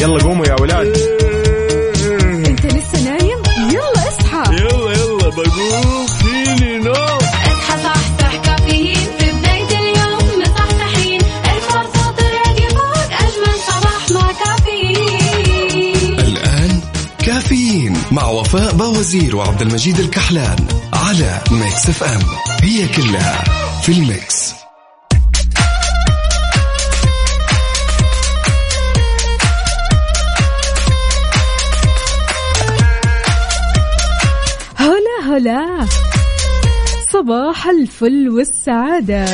يلا قوموا يا ولاد. انت لسه نايم؟ يلا اصحى. يلا يلا بقوم فيني نو اصحى صحصح كافيين. في بداية اليوم مصحصحين. الفرصة تراك فوق أجمل صباح مع كافيين. الآن كافيين مع وفاء باوزير وعبد المجيد الكحلان على Mix FM. هي كلها في ال Mix. صباح الفل والسعادة.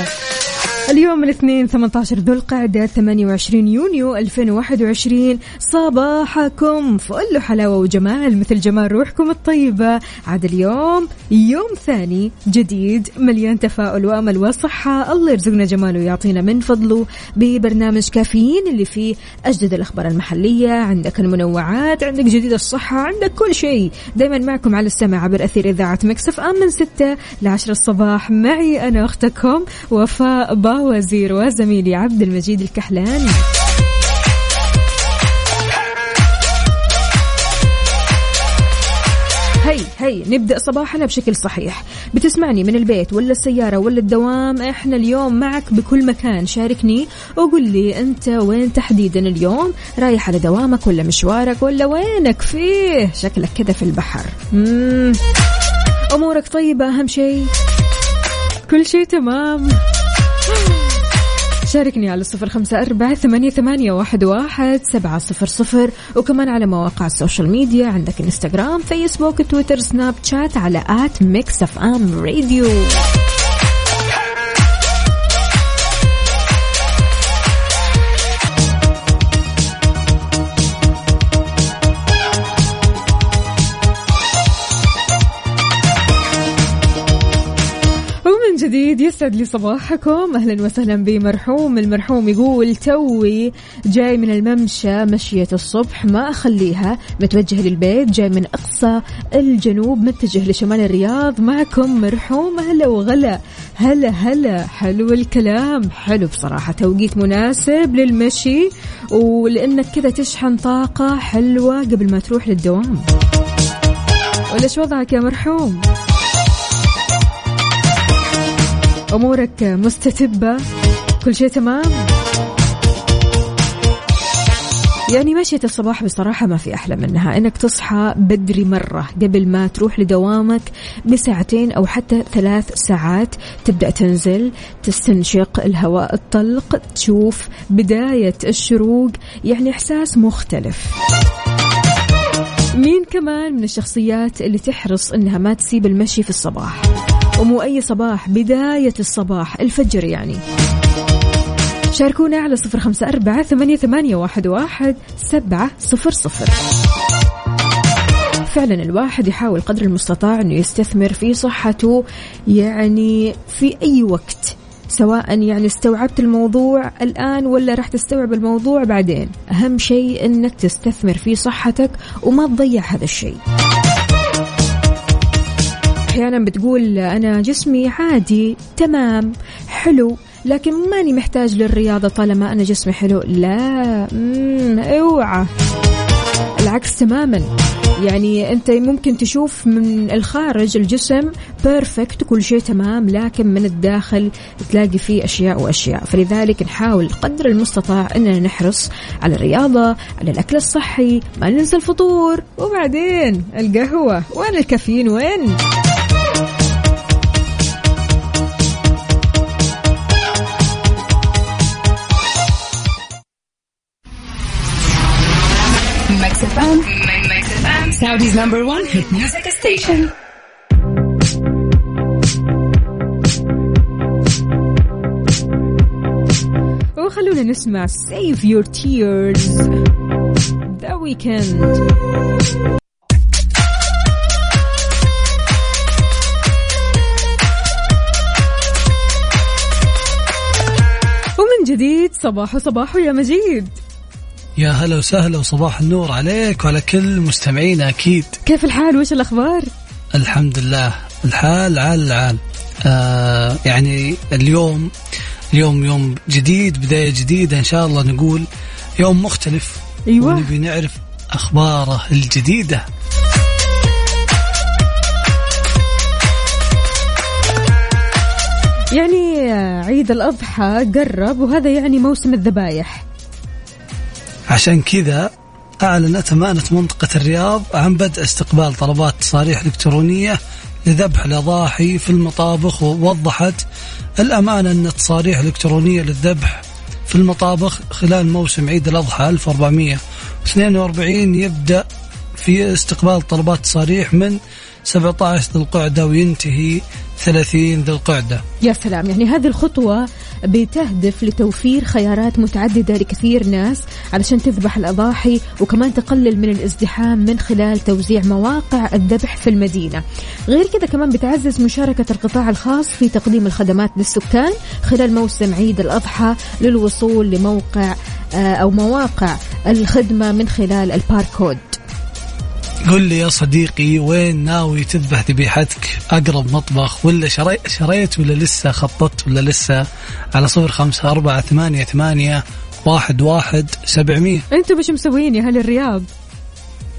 اليوم الاثنين 18 ذو القعدة 28 يونيو 2021 صباحكم فل حلاوة وجمال مثل جمال روحكم الطيبة. عاد اليوم يوم ثاني جديد مليان تفاؤل وأمل وصحة. الله يرزقنا جماله ويعطينا من فضله. ببرنامج كافيين اللي فيه أجدد الأخبار المحلية عندك المنوعات عندك جديد الصحة عندك كل شيء. دايما معكم على السمع عبر أثير إذاعة مكسف أم من 6 ل 10 الصباح. معي أنا أختكم وفاء باوزير وزميلي عبد المجيد الكحلاني هي هي نبدأ صباحنا بشكل صحيح. بتسمعني من البيت ولا السيارة ولا الدوام؟ إحنا اليوم معك بكل مكان. شاركني وقول لي أنت وين تحديدا اليوم؟ رايح على دوامك ولا مشوارك ولا وينك فيه؟ شكلك كذا في البحر. مم. أمورك طيبة أهم شيء؟ كل شيء تمام. شاركني على صفر خمسة أربعة ثمانية, ثمانية واحد, واحد سبعة صفر صفر. وكمان على مواقع ال social media عندك انستغرام فيسبوك تويتر سناب شات على at Mix FM Radio جديد يسعد لي صباحكم. أهلا وسهلا بمرحوم. المرحوم يقول توي جاي من الممشى مشية الصبح ما أخليها. متوجه للبيت جاي من أقصى الجنوب متجه لشمال الرياض. معكم مرحوم. هلا وغلا. هلا هلا. حلو الكلام. حلو بصراحة. توقيت مناسب للمشي ولأنك كذا تشحن طاقة حلوة قبل ما تروح للدوام. ولا شو وضعك يا مرحوم؟ أمورك مستتبة. كل شيء تمام؟ يعني مشية الصباح بصراحة ما في أحلى منها. إنك تصحى بدري مرة قبل ما تروح لدوامك بساعتين أو حتى ثلاث ساعات. تبدأ تنزل تستنشق الهواء الطلق تشوف بداية الشروق. يعني إحساس مختلف. مين كمان من الشخصيات اللي تحرص إنها ما تسيب المشي في الصباح؟ ومو أي صباح بداية الصباح الفجر يعني. شاركونا على صفر خمسة أربعة ثمانية, ثمانية واحد, واحد سبعة صفر صفر. فعلا الواحد يحاول قدر المستطاع أنه يستثمر في صحته يعني في أي وقت سواء يعني استوعبت الموضوع الآن ولا راح تستوعب الموضوع بعدين. أهم شيء أنك تستثمر في صحتك وما تضيع هذا الشيء. أحيانا بتقول أنا جسمي عادي تمام حلو لكن ماني محتاج للرياضة طالما أنا جسمي حلو. لا. أوعى. العكس تماما. يعني أنت ممكن تشوف من الخارج الجسم بيرفكت وكل شيء تمام لكن من الداخل تلاقي فيه أشياء وأشياء. فلذلك نحاول قدر المستطاع إننا نحرص على الرياضة على الأكل الصحي ما ننسى الفطور. وبعدين القهوة. وين الكافيين؟ وين؟ Mix FM. Saudi's number one hit music station. وخلونا نسمع Your Tears The Weekend ومن جديد صباح صباح يا مجيد يا هلا وسهلا وصباح النور عليك وعلى كل مستمعينا أكيد. كيف الحال؟ وش الأخبار؟ الحمد لله. الحال عال العال. آه يعني اليوم اليوم يوم جديد بداية جديدة إن شاء الله نقول يوم مختلف. أيوة. ونبي نعرف أخباره الجديدة. يعني عيد الأضحى قرب وهذا يعني موسم الذبايح. عشان كذا أعلنت أمانة منطقة الرياض عن بدء استقبال طلبات تصاريح إلكترونية لذبح الأضاحي في المطابخ ووضحت الأمانة أن التصاريح الإلكترونية للذبح في المطابخ خلال موسم عيد الأضحى 1442 يبدأ في استقبال طلبات تصاريح من 17 ذي القعدة وينتهي 30 ذي القعدة. يا سلام. يعني هذه الخطوة بتهدف لتوفير خيارات متعددة لكثير ناس علشان تذبح الأضاحي وكمان تقلل من الازدحام من خلال توزيع مواقع الذبح في المدينة. غير كذا كمان بتعزز مشاركة القطاع الخاص في تقديم الخدمات للسكان خلال موسم عيد الأضحى للوصول لموقع آه، أو مواقع الخدمة من خلال الباركود. قل لي يا صديقي وين ناوي تذبح ذبيحتك؟ أقرب مطبخ ولا شري شريت ولا لسه خططت ولا لسه؟ على صفر خمسة أربعة ثمانية ثمانية واحد واحد سبعمية. أنتم إيش مسوين يا أهل الرياض؟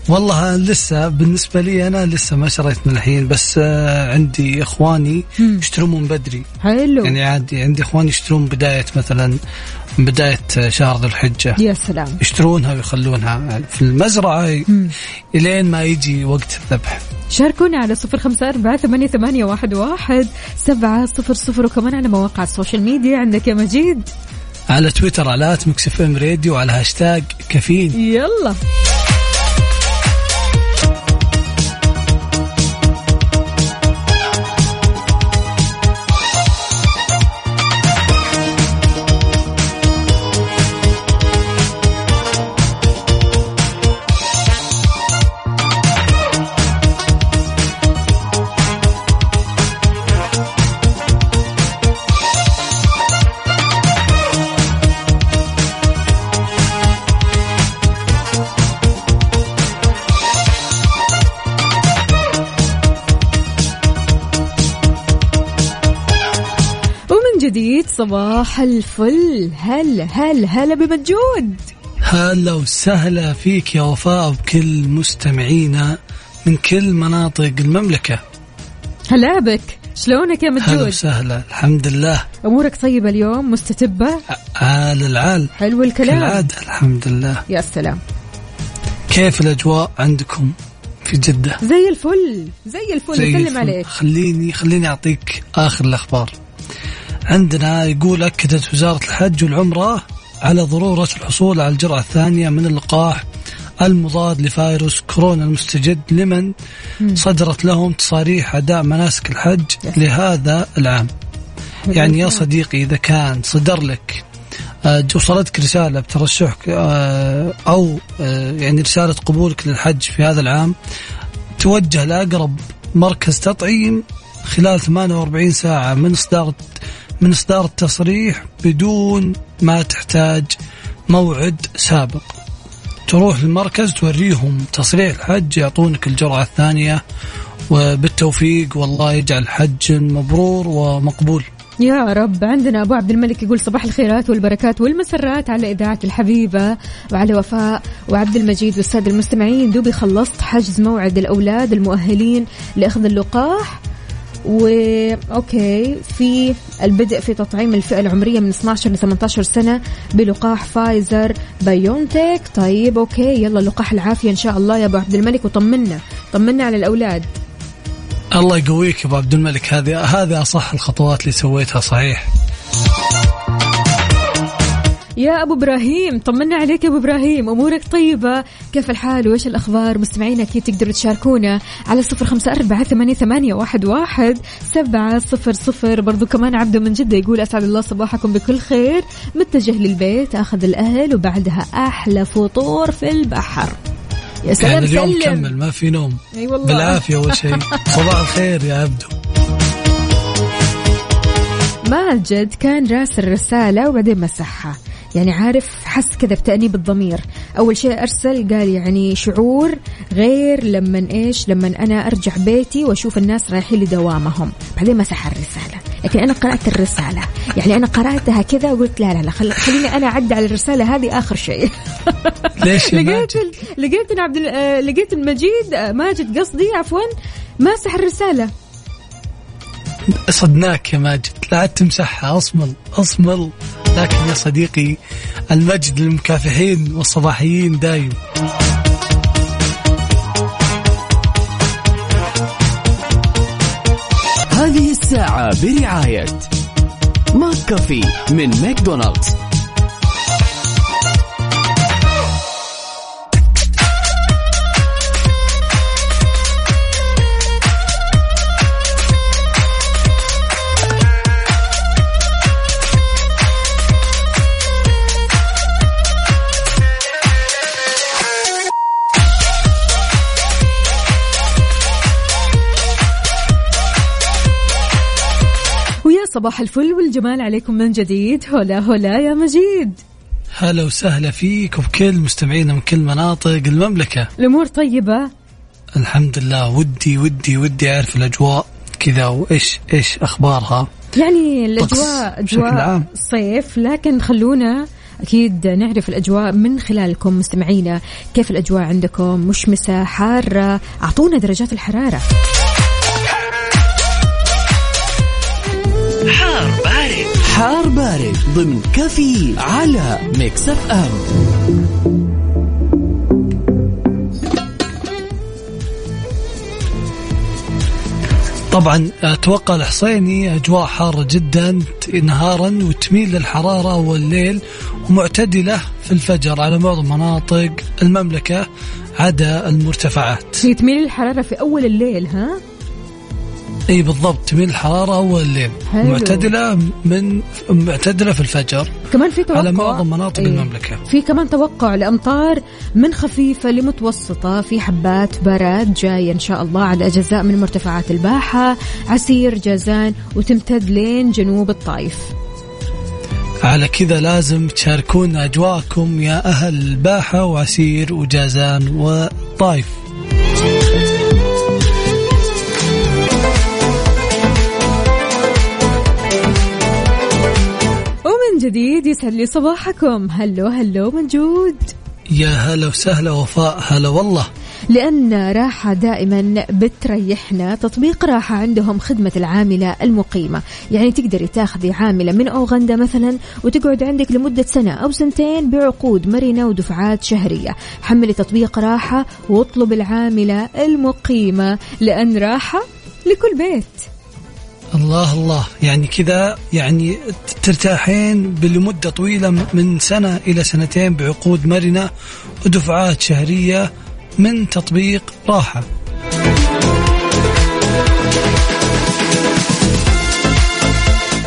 والله لسه بالنسبة لي أنا لسه ما شريت من الحين بس آه، عندي إخواني يشترون من بدري. حلو. يعني عادي عندي إخواني يشترون بداية مثلا من بداية آه، شهر ذي الحجة. يا سلام. يشترونها ويخلونها في المزرعة إلين ما يجي وقت الذبح. شاركونا على صفر خمسة أربعة ثمانية, ثمانية واحد, واحد سبعة صفر صفر وكمان على مواقع ال social media عندك يا مجيد. على تويتر على Mix FM Radio على هاشتاج كافيين. يلا. جديد صباح الفل. هلا هلا هلا بمجود هلا وسهلا فيك يا وفاء بكل مستمعينا من كل مناطق المملكة. هلا بك شلونك يا هلا مجود وسهلا. الحمد لله. أمورك طيبة اليوم؟ مستتبة؟ عال العال. حلو الكلام. كالعادة الحمد لله. يا سلام. كيف الأجواء عندكم في جدة؟ زي الفل زي الفل. زي نسلم الفل. عليك. خليني خليني أعطيك آخر الأخبار. عندنا يقول أكدت وزارة الحج والعمرة على ضرورة الحصول على الجرعة الثانية من اللقاح المضاد لفيروس كورونا المستجد لمن صدرت لهم تصاريح أداء مناسك الحج لهذا العام. يعني يا صديقي إذا كان صدر لك آه، وصلتك رسالة بترشحك آه، أو آه، يعني رسالة قبولك للحج في هذا العام توجه لأقرب مركز تطعيم خلال 48 ساعة من إصدار من إصدار التصريح بدون ما تحتاج موعد سابق. تروح للمركز توريهم تصريح الحج يعطونك الجرعة الثانية وبالتوفيق والله يجعل الحج مبرور ومقبول. يا رب. عندنا أبو عبد الملك يقول صباح الخيرات والبركات والمسرات على إذاعة الحبيبة وعلى وفاء وعبد المجيد والسادة المستمعين. دوبي خلصت حجز موعد الأولاد المؤهلين لأخذ اللقاح. و okay في البدء في تطعيم الفئة العمرية من 12 ل 18 سنة بلقاح فايزر بايونتك. طيب okay يلا لقاح العافية إن شاء الله يا أبو عبد الملك وطمنا طمنا على الأولاد. الله يقويك يا أبو عبد الملك. هذه هذه أصح الخطوات اللي سويتها صحيح. يا أبو إبراهيم طمنا عليك يا أبو إبراهيم أمورك طيبة؟ كيف الحال؟ وإيش الأخبار؟ مستمعينا أكيد تقدروا تشاركونا على صفر خمسة أربعة ثمانية, ثمانية واحد, واحد سبعة صفر صفر. برضو كمان عبده من جدة يقول أسعد الله صباحكم بكل خير. متجه للبيت أخذ الأهل وبعدها أحلى فطور في البحر. يا سلام يعني اليوم سلم. كمل ما في نوم. أي والله. بالعافية أول شيء. صباح الخير يا عبدو ماجد كان راسل رسالة وبعدين مسحها. يعني عارف حس كذا بتأنيب الضمير. أول شيء أرسل قال يعني شعور غير لما إيش لما أنا أرجع بيتي وأشوف الناس رايحين لدوامهم. بعدين مسح الرسالة. لكن أنا قرأت الرسالة. يعني أنا قرأتها كذا وقلت لا لا لا خل- خليني أنا اعدي على الرسالة هذه آخر شيء. ليش لقيت ال- لقيت إن عبد آه، لقيت المجيد آه، ماجد قصدي عفوا ماسح الرسالة. صدناك يا ماجد. لا تمسحها أصمل أصمل. لكن يا صديقي المجد للمكافحين والصباحيين دايم. هذه الساعة برعاية McCafé من ماكدونالدز. صباح الفل والجمال عليكم من جديد. هلا هلا يا مجيد. هلا وسهلا فيك وبكل مستمعينا من كل مناطق المملكة. الأمور طيبة؟ الحمد لله. ودي ودي ودي أعرف الأجواء كذا وإيش إيش أخبارها. يعني أجواء عام. صيف لكن خلونا أكيد نعرف الأجواء من خلالكم مستمعينا. كيف الأجواء عندكم؟ مشمسة حارة؟ أعطونا درجات الحرارة. حار بارد. حار بارد ضمن كافيين على Mix FM. طبعا توقع الحصيني أجواء حارة جدا نهارا وتميل للحرارة والليل ومعتدلة في الفجر على معظم مناطق المملكة عدا المرتفعات. هي تميل الحراره في أول الليل ها؟ إي بالضبط تميل الحرارة أول الليل حلو. معتدلة من معتدلة في الفجر. كمان في توقع على معظم مناطق إيه. المملكة. في كمان توقع لأمطار من خفيفة لمتوسطة في حبات برد جاية إن شاء الله على أجزاء من مرتفعات الباحة عسير جازان وتمتد لين جنوب الطايف على كذا لازم تشاركون أجواءكم يا أهل الباحة وعسير وجازان وطايف جديد يسعد لي صباحكم. هلو هلو موجود يا هلا وسهلا وفاء هلا والله. لأن راحة دائما بتريحنا تطبيق راحة عندهم خدمة العاملة المقيمة. يعني تقدري تاخذي عاملة من أوغندا مثلا وتقعد عندك لمدة سنة أو سنتين بعقود مرنة ودفعات شهرية. حملي تطبيق راحة واطلب العاملة المقيمة لأن راحة لكل بيت. الله الله. يعني كذا يعني ترتاحين لمدة طويلة من سنة إلى سنتين بعقود مرنة ودفعات شهرية من تطبيق راحة.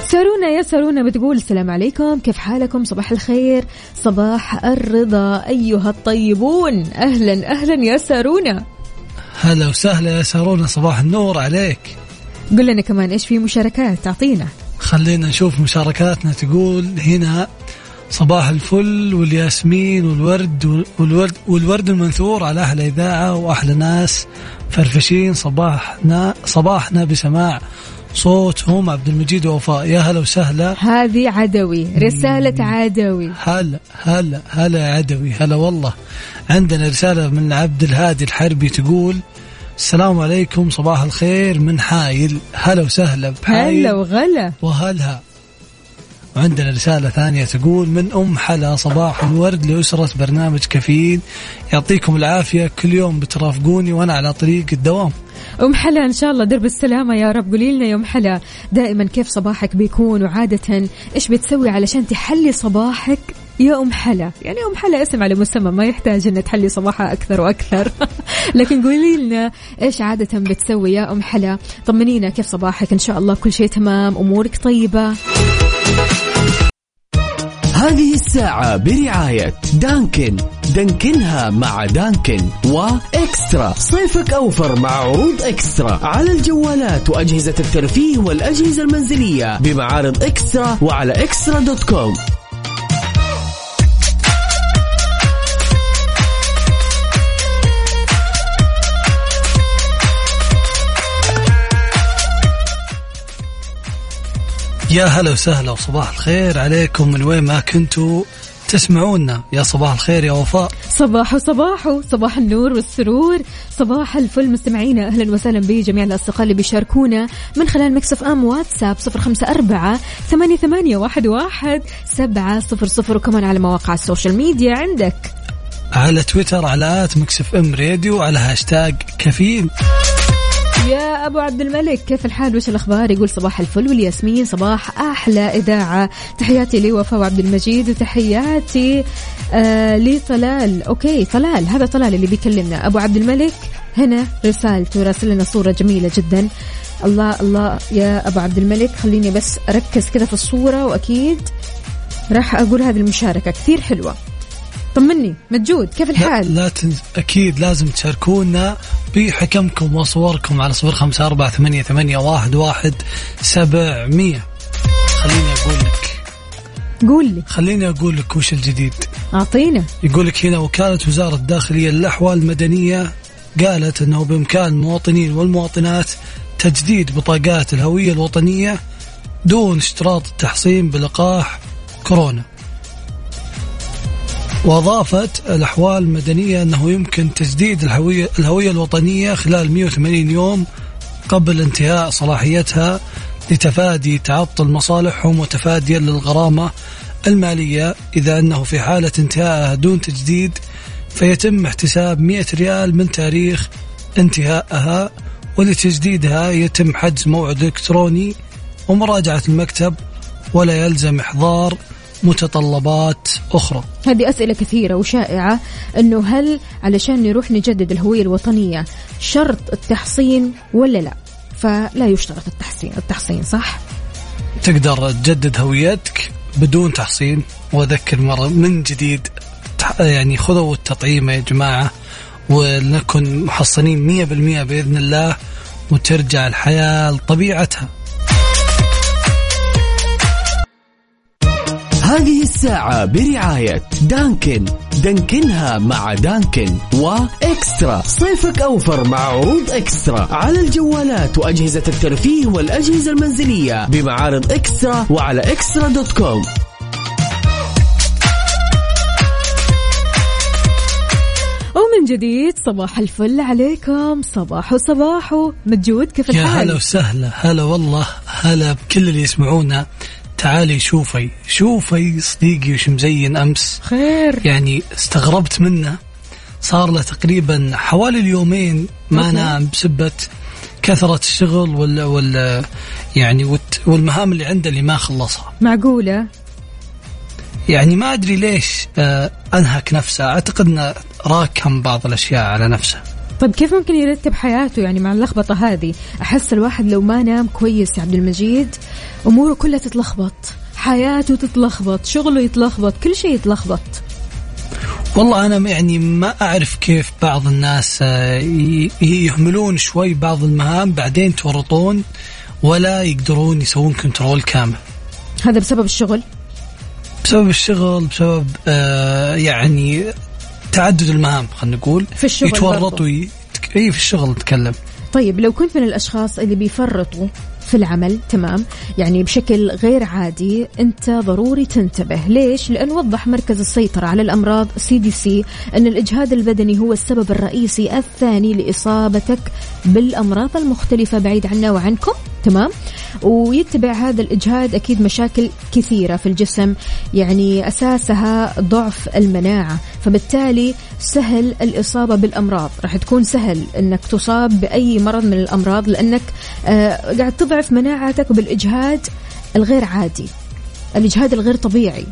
سارونا يا سارونا بتقول السلام عليكم. كيف حالكم؟ صباح الخير. صباح الرضا أيها الطيبون. أهلا أهلا يا سارونا. هلا وسهلا يا سارونا. صباح النور عليك. قل لنا كمان إيش في مشاركات تعطينا. خلينا نشوف مشاركاتنا. تقول هنا صباح الفل والياسمين والورد والورد والورد المنثور على أحلى إذاعة واحلى ناس فرفشين. صباحنا صباحنا بسماع صوتهم عبد المجيد ووفاء. يا هلا وسهلا. هذه عدوي رسالة عدوي. هلا هلا هلا يا عدوي. هلا والله. عندنا رسالة من عبد الهادي الحربي تقول السلام عليكم صباح الخير من حايل؟ هلا وسهلا. بحايل هلا وغلا. وهلها. وعندنا رسالة ثانية تقول من أم حلا صباح الورد لأسرة برنامج كفيل. يعطيكم العافية كل يوم بترافقوني وأنا على طريق الدوام. أم حلا إن شاء الله درب السلامة يا رب. قولي لنا يا أم حلا دائما كيف صباحك بيكون وعادة؟ إيش بتسوي علشان تحلي صباحك يا ام حلا. يعني ام حلا اسم على مسمى ما يحتاج ان تحلي صباحها أكثر وأكثر. لكن قولي لنا إيش عادة بتسوي يا أم حلا؟ طمنينا كيف صباحك؟ إن شاء الله كل شيء تمام أمورك طيبة. هذه الساعة برعاية دانكن. دانكنها مع دانكن وإكسترا. صيفك أوفر مع عروض إكسترا. على الجوالات وأجهزة الترفيه والأجهزة المنزلية بمعارض إكسترا وعلى إكسترا dot com. يا هلا وسهلا وصباح الخير عليكم من وين ما كنتوا تسمعونا. يا صباح الخير يا وفاء. صباح صباح صباح النور والسرور. صباح الفل مستمعينا. أهلا وسهلا بجميع الأصدقاء اللي بيشاركونا من خلال Mix FM واتساب صفر خمسة أربعة ثمانية, ثمانية واحد, واحد سبعة صفر صفر. وكمان على مواقع ال social media عندك. على تويتر على at Mix FM Radio على هاشتاج كافيين. يا أبو عبد الملك كيف الحال؟ وش الأخبار؟ يقول صباح الفل والياسمين صباح أحلى إذاعة. تحياتي لي وفاء وعبد المجيد وتحياتي آه لطلال. أوكي طلال. هذا طلال اللي بيكلمنا. أبو عبد الملك هنا رسالته راسل لنا صورة جميلة جدا. الله الله. يا أبو عبد الملك خليني بس أركز كذا في الصورة وأكيد راح أقول هذه المشاركة. كثير حلوة. طمني مجود كيف لا, الحال؟ لا تنس... أكيد لازم تشاركونا بحكمكم وصوركم على صفر خمسة أربعة ثمانية, ثمانية واحد, واحد سبعمية. خليني أقول لك. قول لي. خليني أقول لك وش الجديد. أعطينا. يقول لك هنا وكالة وزارة الداخلية للأحوال المدنية قالت أنه بإمكان المواطنين والمواطنات تجديد بطاقات الهوية الوطنية دون اشتراط التحصين بلقاح كورونا. وأضافت الأحوال المدنية أنه يمكن تجديد الهوية, الهوية الوطنية خلال 180 يوم قبل انتهاء صلاحيتها لتفادي تعطل مصالحهم وتفاديا للغرامة المالية. إذا أنه في حالة انتهائها دون تجديد فيتم احتساب 100 ريال من تاريخ انتهائها ولتجديدها يتم حجز موعد إلكتروني ومراجعة المكتب ولا يلزم إحضار متطلبات أخرى. هذه أسئلة كثيرة وشائعة أنه هل علشان نروح نجدد الهوية الوطنية شرط التحصين ولا لا؟ فلا يشترط التحصين. التحصين صح؟ تقدر تجدد هويتك بدون تحصين. وأذكر مرة من جديد يعني خذوا التطعيم يا جماعة ولنكن محصنين 100% بإذن الله وترجع الحياة لطبيعتها. هذه الساعة برعاية دانكن. دانكنها مع دانكن وإكسترا. صيفك أوفر مع عروض إكسترا. على الجوالات وأجهزة الترفيه والأجهزة المنزلية بمعارض إكسترا وعلى إكسترا دوت كوم. ومن جديد صباح الفل عليكم. صباح صباح مجود كيف يا الحال؟ هلا وسهلا. هلا والله. هلا بكل اللي يسمعونا. تعالي شوفي شوفي صديقي وش مزين أمس. خير. يعني استغربت منه. صار له تقريبا حوالي اليومين ما. نام بسبة كثرة الشغل ولا ولا يعني والمهام اللي عنده اللي ما خلصها. معقولة؟ يعني ما أدري ليش آه أنهك نفسه. أعتقد إنه راكم بعض الأشياء على نفسه. طيب كيف ممكن يرتب حياته يعني مع اللخبطة هذه؟ أحس الواحد لو ما نام كويس يا عبد المجيد أموره كلها تتلخبط حياته تتلخبط شغله يتلخبط كل شيء يتلخبط. والله أنا يعني ما أعرف كيف بعض الناس آه، يهملون شوي بعض المهام بعدين تورطون ولا يقدرون يسوون كنترول كامل. هذا بسبب الشغل؟ بسبب الشغل بسبب آه يعني تعدد المهام خلينا نقول. في الشغل برضو. يتورطوا ي- إي في الشغل نتكلم طيب لو كنت من الأشخاص اللي بيفرطوا في العمل تمام يعني بشكل غير عادي أنت ضروري تنتبه. ليش؟ لأن وضح مركز السيطرة على الأمراض CDC أن الإجهاد البدني هو السبب الرئيسي الثاني لإصابتك بالأمراض المختلفة بعيد عنا وعنكم. تمام؟ ويتبع هذا الإجهاد أكيد مشاكل كثيرة في الجسم يعني أساسها ضعف المناعة فبالتالي سهل الإصابة بالأمراض. راح تكون سهل إنك تصاب بأي مرض من الأمراض لأنك آه قاعد تضعف مناعتك بالإجهاد الغير عادي الإجهاد الغير طبيعي.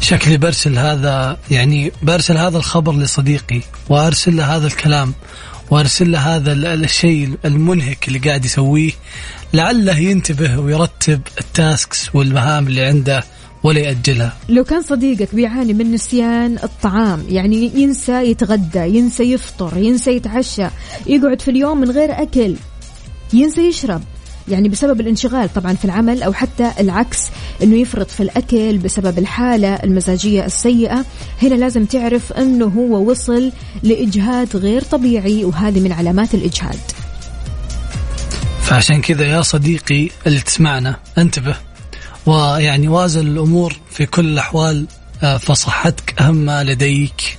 شكلي برسل هذا يعني برسل هذا الخبر لصديقي وأرسل له هذا الكلام وأرسل له هذا ال- الشيء المنهك اللي قاعد يسويه. لعله ينتبه ويرتب التاسكس والمهام اللي عنده ولا يأجلها. لو كان صديقك بيعاني من نسيان الطعام يعني ينسى يتغدى ينسى يفطر ينسى يتعشى يقعد في اليوم من غير أكل ينسى يشرب. يعني بسبب الانشغال طبعا في العمل أو حتى العكس أنه يفرط في الأكل بسبب الحالة المزاجية السيئة. هنا لازم تعرف أنه هو وصل لإجهاد غير طبيعي وهذه من علامات الإجهاد. فعشان كذا يا صديقي اللي تسمعنا انتبه. ويعني وازن الأمور في كل الأحوال آه، فصحتك أهم ما لديك.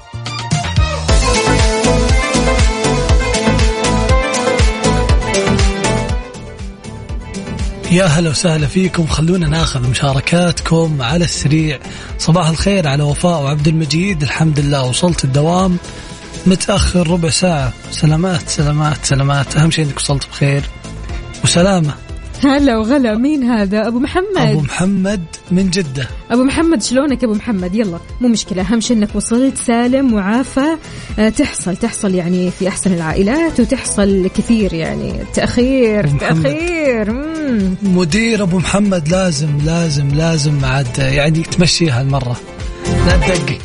يا هلا وسهلا فيكم. خلونا ناخذ مشاركاتكم على السريع. صباح الخير على وفاء وعبد المجيد. الحمد لله وصلت الدوام. متأخر ربع ساعة. سلامات سلامات سلامات. أهم شيء أنك وصلت بخير. وسلامة. هلا وغلا مين هذا؟ أبو محمد. أبو محمد من جدة. أبو محمد شلونك أبو محمد؟ يلا مو مشكلة أهم شيء إنك وصلت سالم وعافى آه، تحصل تحصل يعني في أحسن العائلات وتحصل كثير يعني. تأخير. تأخير. مم. مدير أبو محمد لازم لازم لازم عاد يعني تمشيها المرة لا تدقق.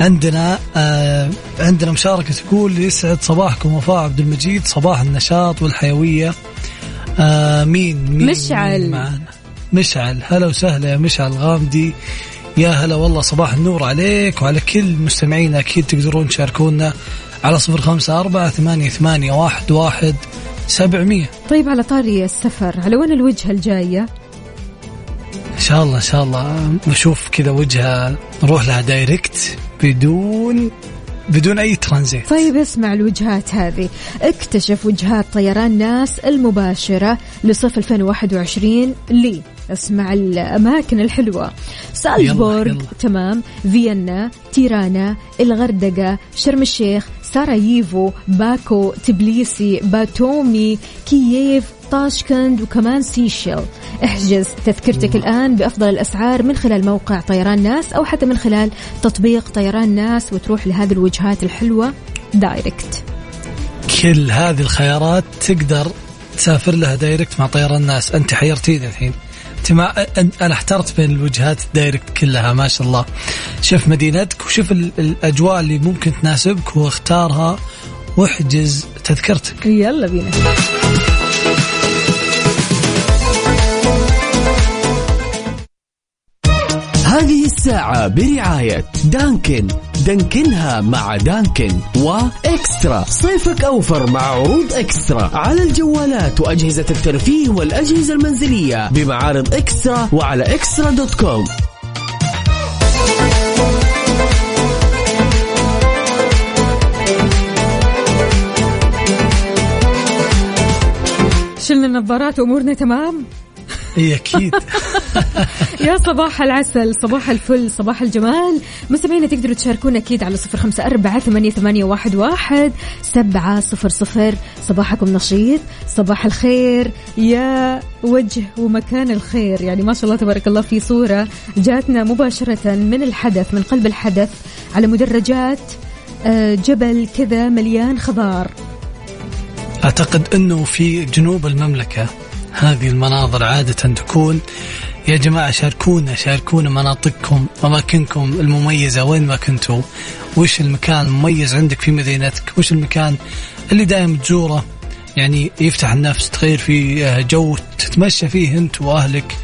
عندنا آه عندنا مشاركة تقول يسعد صباحكم وفاء عبد المجيد صباح النشاط والحيوية. آه مين مين مشعل. مين مشعل. هلا وسهلا يا مشعل غامدي. يا هلا والله صباح النور عليك وعلى كل مستمعينا أكيد تقدرون تشاركونا على صفر خمسة أربعة ثمانية, ثمانية واحد, واحد سبعمية. طيب على طاري السفر على وين الوجهه الجاية؟ إن شاء الله إن شاء الله. نشوف كذا وجهة نروح لها direct بدون بدون أي ترانزيت طيب اسمع الوجهات هذه. اكتشف وجهات طيران ناس المباشرة لصيف 2021 لي. اسمع الأماكن الحلوة. سالزبورغ. تمام. فيينا تيرانا الغردقة شرم الشيخ ساراييفو باكو تبليسي باتومي كييف طاشكند وكمان سيشيل احجز تذكرتك الآن بأفضل الأسعار من خلال موقع طيران ناس أو حتى من خلال تطبيق طيران ناس وتروح لهذه الوجهات الحلوة direct. كل هذه الخيارات تقدر تسافر لها direct مع طيران الناس أنت حيرتيني الحين. أنت ما أنا احترت بين الوجهات ال direct كلها ما شاء الله. شوف مدينتك وشوف ال- الأجواء اللي ممكن تناسبك واختارها واحجز تذكرتك. يلا بينا. هذه الساعة برعاية دانكن. دانكنها مع دانكن وإكسترا. صيفك أوفر مع عروض إكسترا. على الجوالات وأجهزة الترفيه والأجهزة المنزلية بمعارض إكسترا وعلى إكسترا دوت كوم. شلنا النظارات وامورنا تمام؟ اي أكيد. يا صباح العسل صباح الفل صباح الجمال. مستمعينا تقدروا تشاركونا أكيد على صفر أربعة ثمانية, ثمانية واحد, سبعة صفر صفر. صباحكم نشيط صباح الخير يا وجه ومكان الخير. يعني ما شاء الله تبارك الله في صورة جاتنا مباشرة من الحدث من قلب الحدث على مدرجات آه، جبل كذا مليان خضار. أعتقد إنه في جنوب المملكة هذه المناظر عادة تكون يا جماعة شاركونا شاركونا مناطقكم اماكنكم المميزة. وين ما كنتوا وش المكان المميز عندك في مدينتك؟ وش المكان اللي دائما تزوره؟ يعني يفتح النفس تغير فيه جو تتمشى فيه أنت وأهلك.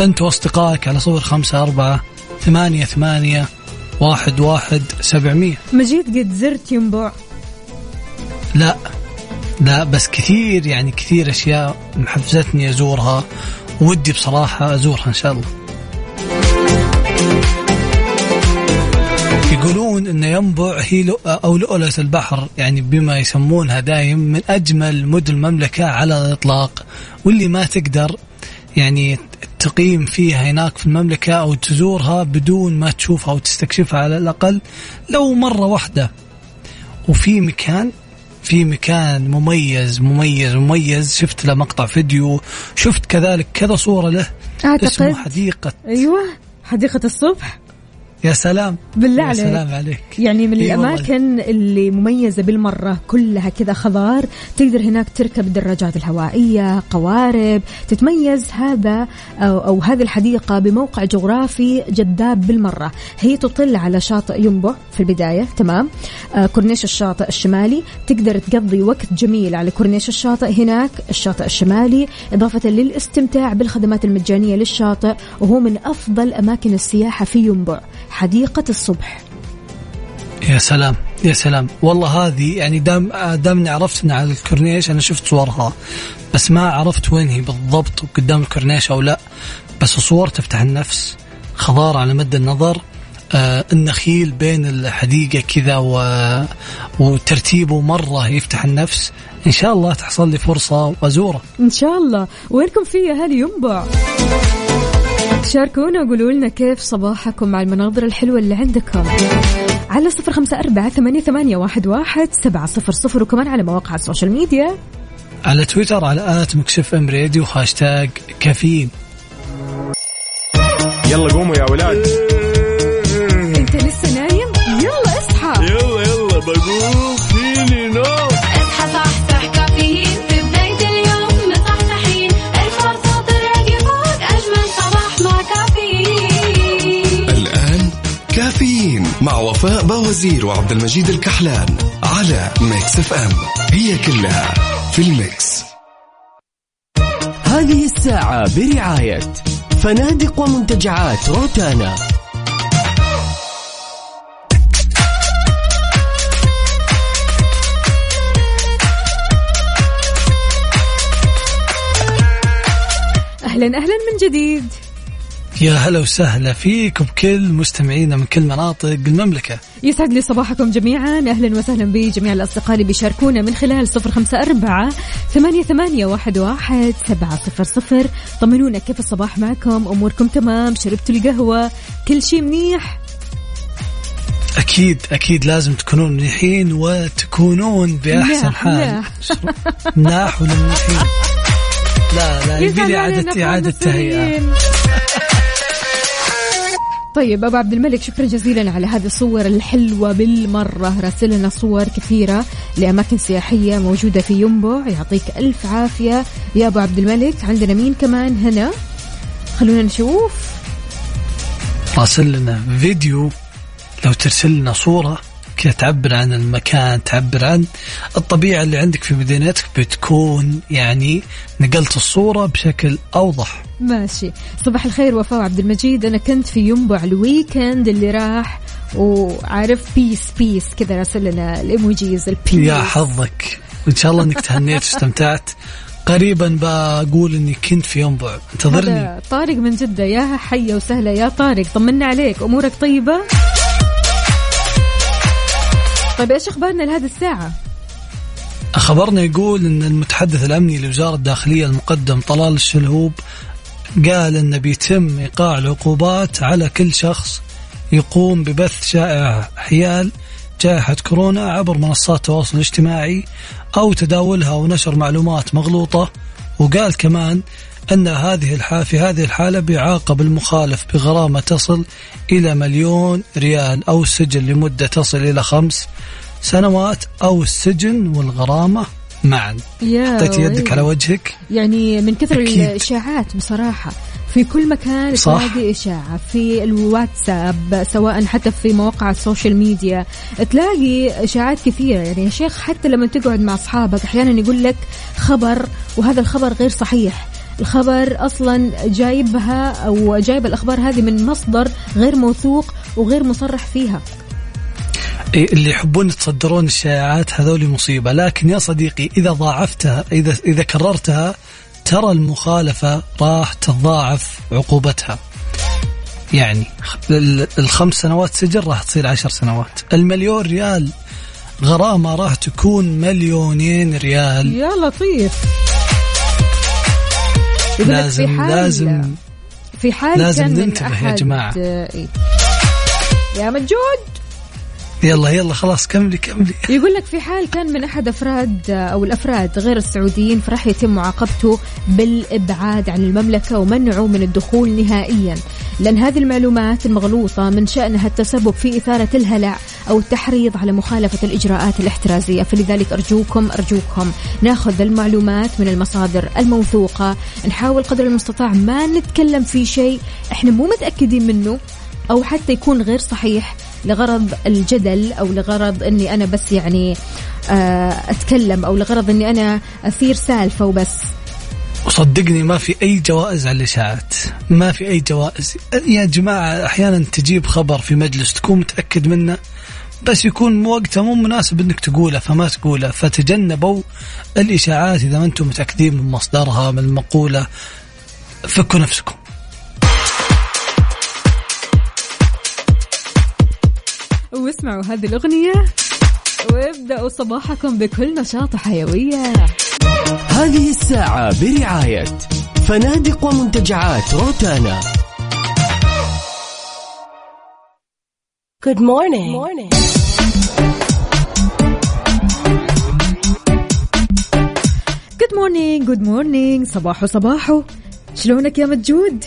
أنت وأصدقائك على صفر خمسة أربعة ثمانية ثمانية واحد واحد سبعمية. مجيد قد زرت ينبع لا لا بس كثير يعني كثير أشياء محفزتني أزورها. ودي بصراحة أزورها إن شاء الله. يقولون إن ينبع هي لؤ- أو لؤلؤة البحر يعني بما يسمونها دايم من أجمل مدن المملكة على الإطلاق واللي ما تقدر يعني تقيم فيها هناك في المملكة أو تزورها بدون ما تشوفها أو تستكشفها على الأقل لو مرة واحدة. وفي مكان في مكان مميز مميز مميز. شفت له مقطع فيديو شفت كذلك كذا صورة له. أعتقد. اسمه حديقة. أيوه حديقة الصبح. يا سلام. بالله يا عليك. سلام عليك. يعني من إي والله. اللي مميزة بالمرة كلها كذا خضار تقدر هناك تركب الدراجات الهوائية قوارب تتميز هذا أو, أو هذه الحديقة بموقع جغرافي جذاب بالمرة. هي تطل على شاطئ ينبع في البداية تمام؟ آه كورنيش الشاطئ الشمالي. تقدر تقضي وقت جميل على كورنيش الشاطئ هناك الشاطئ الشمالي. إضافة للاستمتاع بالخدمات المجانية للشاطئ وهو من أفضل أماكن السياحة في ينبع. حديقة الصبح. يا سلام يا سلام. والله هذه يعني دام دامني عرفت على الكورنيش أنا شفت صورها بس ما عرفت وين هي بالضبط قدام الكورنيش أو لا. بس صور تفتح النفس خضار على مد النظر آه النخيل بين الحديقة كذا و... وترتيبه مرة يفتح النفس. إن شاء الله تحصل لي فرصة وأزوره إن شاء الله. وينكم في يا أهل ينبع؟ شاركونا وقولوا لنا كيف صباحكم مع المناظر الحلوة اللي عندكم. على صفر خمسة أربعة ثمانية, ثمانية واحد, واحد سبعة صفر صفر وكمان على مواقع ال social media. على تويتر على at Mix FM Radio hashtag كافيين يلا قوموا يا ولاد. كافيين مع وفاء بوازير وعبد المجيد الكحلان على Mix FM هي كلها في ال mix. هذه الساعة برعاية فنادق ومنتجعات روتانا. أهلا أهلا من جديد. يا هلا وسهلا فيكم كل مستمعينا من كل مناطق المملكة. يسعد لي صباحكم جميعا. أهلا وسهلا بجميع الأصدقاء اللي بيشاركونا من خلال صفر خمسة أربعة ثمانية, ثمانية واحد, واحد سبعة صفر صفر. طمنونا كيف الصباح معكم؟ أموركم تمام؟ شربتوا القهوة؟ كل شيء منيح؟ أكيد أكيد لازم تكونون منيحين وتكونون بأحسن مناح، حال. مناح. ولا منيحين لا لا يبي لي إعادة تهيئة. المصريين. طيب أبو عبد الملك شكرا جزيلا على هذه الصور الحلوة بالمرة. راسل لنا صور كثيرة لأماكن سياحية موجودة في ينبع يعطيك ألف عافية يا أبو عبد الملك. عندنا مين كمان هنا؟ خلونا نشوف. راسل لنا فيديو لو ترسل لنا صورة كذا تعبر عن المكان تعبر عن الطبيعة اللي عندك في مدينتك بتكون يعني نقلت الصورة بشكل أوضح. ماشي. صباح الخير وفاء عبد المجيد أنا كنت في ينبع ال weekend اللي راح وعارف peace peace كذا راسل لنا ال emojis ال peace يا حظك. وإن شاء الله أنك تهنيت واستمتعت قريبا بقول أني كنت في ينبع انتظرني. طارق من جدة. يا هلا وسهلا يا طارق طمنا عليك. أمورك طيبة؟ طيب إيش أخبارنا لهذه الساعة؟ خبرنا يقول إن المتحدث الأمني لوزارة الداخلية المقدم طلال الشلهوب قال إن بيتم إيقاع العقوبات على كل شخص يقوم ببث شائعه حيال جائحة كورونا عبر منصات التواصل الاجتماعي أو تداولها ونشر معلومات مغلوطة. وقال كمان أن هذه الحالة في هذه الحالة بيعاقب المخالف بغرامة تصل إلى مليون ريال أو السجن لمدة تصل إلى خمس سنوات أو السجن والغرامة معا يا حطيت يدك. على وجهك يعني من كثر أكيد. الإشاعات بصراحة في كل مكان. تلاقي إشاعة في الواتساب سواء حتى في مواقع السوشيال ميديا تلاقي إشاعات كثيرة يعني يا شيخ حتى لما تقعد مع أصحابك أحيانا يقول لك خبر وهذا الخبر غير صحيح الخبر أصلا جايبها أو جايب الأخبار هذه من مصدر غير موثوق وغير مصرح فيها. إيه، اللي يحبون يتصدرون الشائعات هذول مصيبة. لكن يا صديقي إذا ضاعفتها إذا إذا كررتها ترى المخالفة راح تتضاعف عقوبتها. يعني ال- الخمس سنوات سجن راح تصير عشر سنوات. المليون ريال غرامة راح تكون مليونين ريال. يا لطيف. لك في لازم حال- لازم في حال لازم كان ننتبه يا أحد- جماعة. إيه. يا مجود يلا يلا خلاص كملي كملي. يقول لك في حال كان من أحد أفراد أو الأفراد غير السعوديين فراح يتم معاقبته بالإبعاد عن المملكة ومنعه من الدخول نهائيا. لأن هذه المعلومات المغلوطة من شأنها التسبب في إثارة الهلع أو التحريض على مخالفة الإجراءات الاحترازية. فلذلك أرجوكم أرجوكم ناخذ المعلومات من المصادر الموثوقة. نحاول قدر المستطاع ما نتكلم في شيء إحنا مو متأكدين منه أو حتى يكون غير صحيح. لغرض الجدل أو لغرض إني أنا بس يعني آه، أتكلم أو لغرض إني أنا أثير سالفة وبس. وصدقني ما في أي جوائز على الإشاعات. ما في أي جوائز. يا جماعة أحيانا تجيب خبر في مجلس تكون متأكد منه بس يكون وقته مو مناسب إنك تقوله فما تقوله. فتجنبوا الإشاعات إذا ما أنتم متأكدين من مصدرها من المقولة. فكوا نفسكم. واسمعوا هذه الأغنية وابدأوا صباحكم بكل نشاط وحيوية هذه الساعة برعاية فنادق ومنتجعات روتانا Good morning. morning. good morning good morning صباحو صباحو شلونك يا مجود؟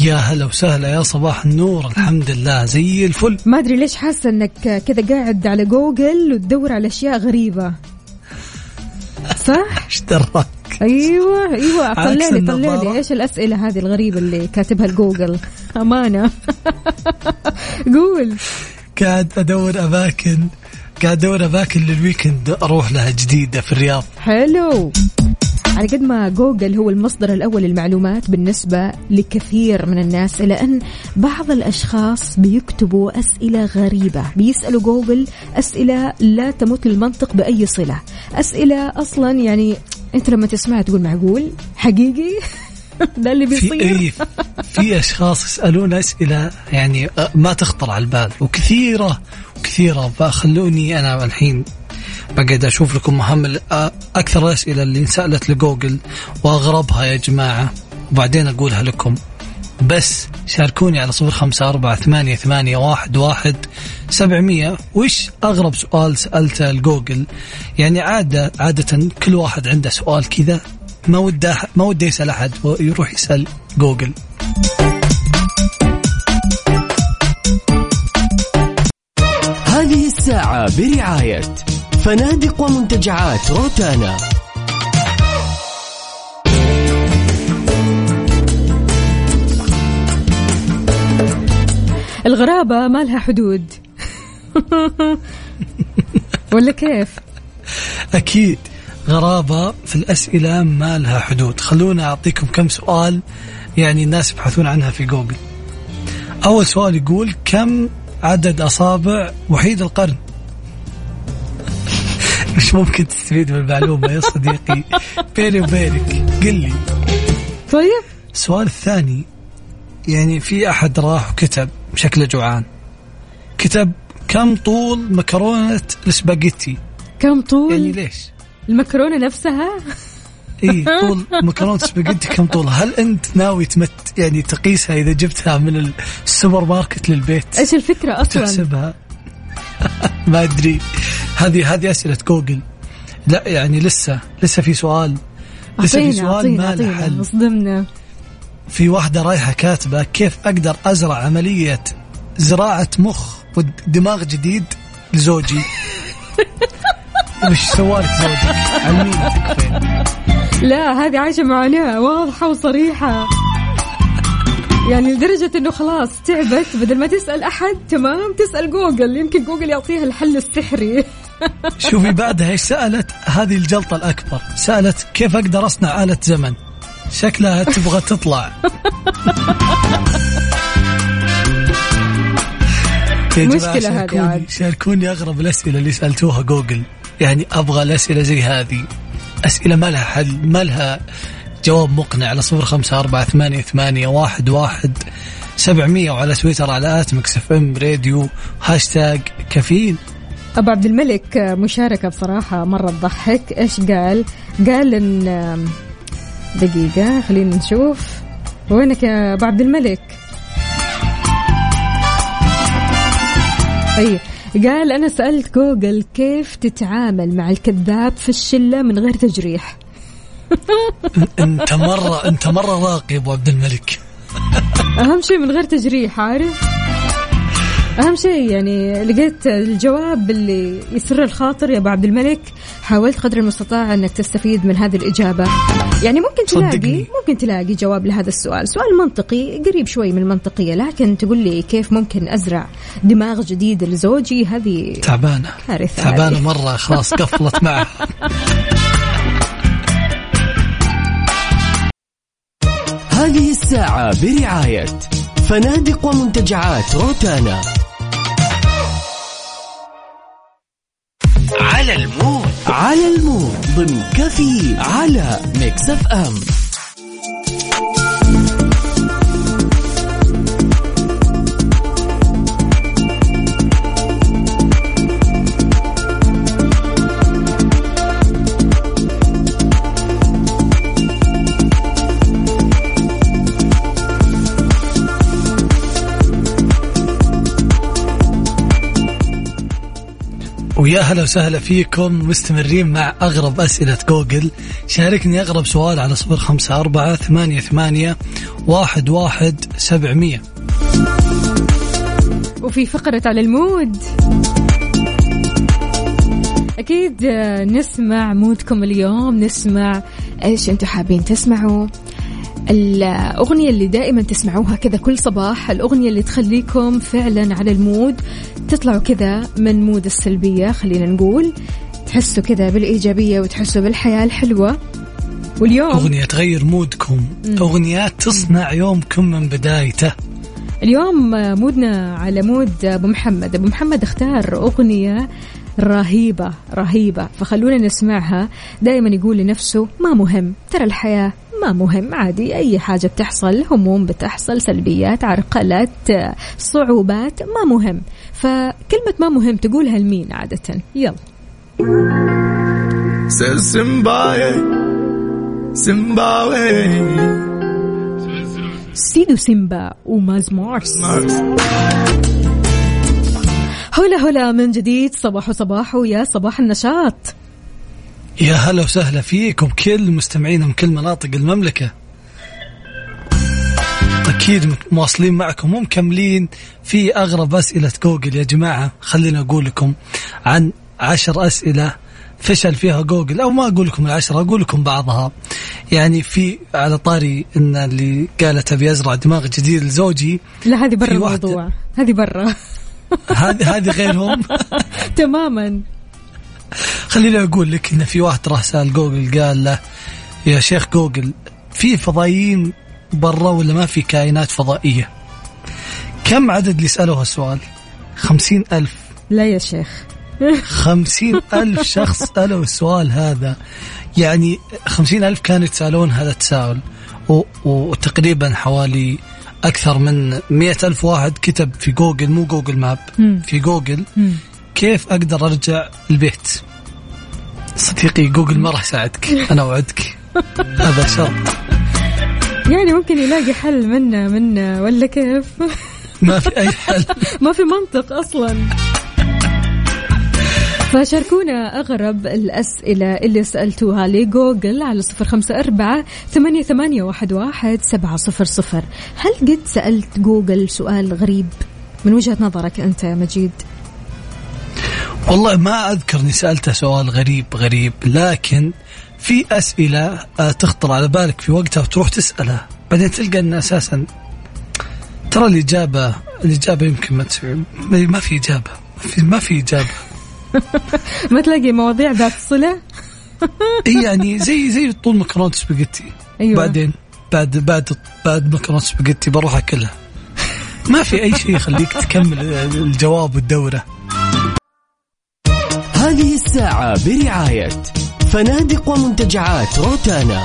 يا هلا وسهلا يا صباح النور الحمد لله زي الفل. ما أدري ليش حاسة إنك كذا قاعد على جوجل وتدور على أشياء غريبة. صح؟ إيش دراك؟ أيوه أيوه طلع لي طلع. لي إيش الأسئلة هذه الغريبة اللي كاتبها الجوجل؟ أمانة. قول. قاعد أدور أماكن قاعد أدور أماكن لل weekend أروح لها جديدة في الرياض. حلو. على قد ما جوجل هو المصدر الأول للمعلومات بالنسبة لكثير من الناس إلى أن بعض الأشخاص بيكتبوا أسئلة غريبة بيسألوا جوجل أسئلة لا تمت للمنطق بأي صلة. أسئلة أصلا يعني أنت لما تسمعها تقول معقول؟ حقيقي؟ ده اللي في بيصير. اي في أشخاص يسألون أسئلة يعني أه، ما تخطر على البال وكثيرة وكثيره فخلوني أنا الحين بقعد أشوف لكم مهم أكثر الاسئله اللي انسألت لجوجل وأغربها يا جماعة. وبعدين أقولها لكم. بس شاركوني على صفر خمسة أربعة ثمانية, ثمانية واحد, واحد سبعمية. وش أغرب سؤال سألته لجوجل؟ يعني عادة عادة كل واحد عنده سؤال كذا. ما وده ما وده يسأل أحد ويروح يسأل جوجل. هذه الساعة برعاية فنادق ومنتجعات روتانا. الغرابة ما لها حدود. ولا كيف؟ أكيد غرابة في الأسئلة ما لها حدود. خلونا أعطيكم كم سؤال يعني الناس يبحثون عنها في جوجل. أول سؤال يقول كم عدد أصابع وحيد القرن؟ مش ممكن تستفيد من المعلومة يا صديقي. بيني وبينك قل لي. طيب. السؤال الثاني يعني في أحد راح وكتب شكله جوعان. كتب كم طول مكرونة السباجيتي كم طول؟ يعني ليش؟ المكرونة نفسها؟ اي طول مكرونة سباجيتي كم طولها؟ هل أنت ناوي تمت يعني تقيسها إذا جبتها من السوبر ماركت للبيت؟ إيش الفكرة أصلا؟ تحسبها؟ ما أدري. هذه هذه أسئلة جوجل. لا يعني لسه لسه في سؤال. لسه في سؤال ما له حل. اصدمنا في واحدة رايحة كاتبة كيف أقدر أزرع عملية زراعة مخ ودماغ جديد لزوجي؟ وش سوالك زوجك علميني تكفين لا هذه عايشة معاناة واضحة وصريحة. يعني لدرجة إنه خلاص تعبت بدل ما تسأل أحد تمام تسأل جوجل. يمكن جوجل يعطيها الحل السحري. شوفي بعدها إيش سألت؟ هذه الجلطة الأكبر. سألت كيف أقدر أصنع آلة زمن؟ شكلها تبغى تطلع. مشكلة هذه شاركوني- عاد. شاركوني أغرب الأسئلة اللي سألتوها جوجل. يعني أبغى الأسئلة زي هذه. أسئلة ما لها حل ما لها جواب مقنع. على صفر خمسة أربعة ثمانية, ثمانية واحد, واحد سبعمية وعلى تويتر على at Mix FM Radio hashtag كافيين أبو عبد الملك مشاركة بصراحة مرة تضحك. إيش قال؟ قال إن دقيقة خلينا نشوف. وينك يا أبو عبد الملك؟ اي قال أنا سألت جوجل كيف تتعامل مع الكذاب في الشلة من غير تجريح. أنت مرة أنت مرة راقي أبو عبد الملك. أهم شيء من غير تجريح عارف؟ أهم شيء يعني لقيت الجواب اللي يسر الخاطر يا أبو عبد الملك حاولت قدر المستطاع أنك تستفيد من هذه الإجابة. يعني ممكن تلاقي صدقني. ممكن تلاقي جواب لهذا السؤال. سؤال منطقي قريب شوي من المنطقية لكن تقول لي كيف ممكن أزرع دماغ جديد لزوجي؟ هذه تعبانة. كارثة تعبانة هذه. مرة خلاص قفلت معها. هذه الساعة برعاية فنادق ومنتجعات روتانا. على ال mood. على ال mood. ضمن كافيين على Mix FM. ويا هلا وسهلا فيكم مستمرين مع أغرب أسئلة جوجل. شاركني أغرب سؤال على صفر خمسة أربعة ثمانية ثمانية واحد واحد سبعمية. وفي فقرة على ال mood. أكيد آه، نسمع mood كم اليوم نسمع إيش أنتم حابين تسمعوا. الأغنية اللي دائما تسمعوها كذا كل صباح الأغنية اللي تخليكم فعلا على ال mood تطلعوا كذا من mood السلبية خلينا نقول. تحسوا كذا بالإيجابية وتحسوا بالحياة الحلوة. واليوم أغنية تغير mood كم. أغنيات تصنع يومكم من بدايته. اليوم mood نا على mood أبو محمد. أبو محمد اختار أغنية رهيبة رهيبة. فخلونا نسمعها. دائما يقول لنفسه ما مهم ترى الحياة ما مهم عادي. أي حاجة بتحصل هموم بتحصل سلبيات عرقلات صعوبات ما مهم. فكلمة ما مهم تقولها لمين عادة؟ يلا. سيدو سيمبا وماز مارس هلا هلا من جديد صباح صباح يا صباح النشاط. يا هلا وسهلا فيكم كل مستمعينا من كل مناطق المملكة. أكيد مواصلين معكم ومكملين في أغرب أسئلة جوجل. يا جماعة خلينا أقول لكم عن عشر أسئلة فشل فيها جوجل أو ما أقول لكم العشرة أقول لكم بعضها. يعني في على طاري إن اللي قالت أبي أزرع دماغ جديد لزوجي. لا هذه برا الموضوع. هذه برا. هذه هذه غيرهم. تماما. خليني أقول لك إن في واحد راح سأل جوجل قال له يا شيخ جوجل في فضائيين برا ولا ما في كائنات فضائية؟ كم عدد اللي سألوه السؤال خمسين ألف. لا يا شيخ. خمسين ألف شخص سألوا السؤال هذا. يعني خمسين ألف كانوا يتساءلون هذا التساؤل وتقريبا حوالي أكثر من مئة ألف واحد كتب في جوجل مو Google Map. في جوجل. كيف أقدر أرجع البيت؟ صديقي جوجل ما راح يساعدك. أنا أوعدك. هذا شرط يعني ممكن يلاقي حل منا منا ولا كيف؟ ما في أي حل. ما في منطق أصلا. فشاركونا أغرب الأسئلة اللي سألتوها لجوجل على صفر خمسة أربعة ثمانية, ثمانية واحد, واحد سبعة صفر صفر. هل قد سألت جوجل سؤال غريب؟ من وجهة نظرك أنت يا مجيد؟ والله ما أذكر أني سألته سؤال غريب غريب لكن في أسئلة آه، تخطر على بالك في وقتها وتروح تسألها بعدين تلقى أن أساسا ترى الإجابة الإجابة يمكن ما تسوي ما في إجابة ما في, ما في إجابة. ما تلاقي مواضيع ذات صلة؟ إيه يعني زي زي طول مكرونة سباجيتي. أيوة. بعدين بعد بعد بعد مكرونة سباجيتي بروح أكلها ما في أي شيء يخليك تكمل الجواب والدورة. هذه الساعة برعاية فنادق ومنتجعات روتانا.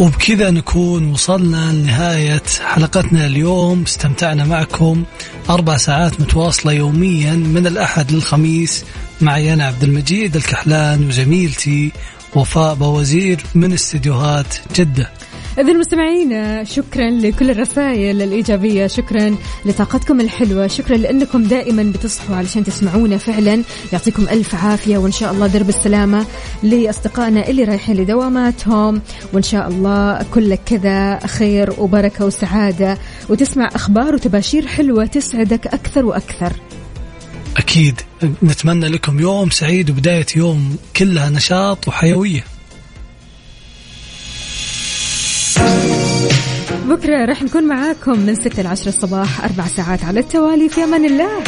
وبكذا نكون وصلنا لنهاية حلقتنا اليوم. استمتعنا معكم أربع ساعات متواصلة يوميا من الأحد للخميس. معي أنا عبد المجيد الكحلان وزميلتي وفاء بوزير من استديوهات جدة. إذا مستمعينا شكرا لكل الرسائل الإيجابية شكرا لطاقتكم الحلوة شكرا لأنكم دائما بتصحوا علشان تسمعونا فعلا. يعطيكم ألف عافية وإن شاء الله درب السلامة لأصدقائنا اللي رايحين لدواماتهم. وإن شاء الله كلك كذا خير وبركة وسعادة. وتسمع أخبار وتباشير حلوة تسعدك أكثر وأكثر. أكيد نتمنى لكم يوم سعيد وبداية يوم كلها نشاط وحيوية. بكرة راح نكون معاكم من 6 ل 10 الصباح أربع ساعات على التوالي في أمان الله.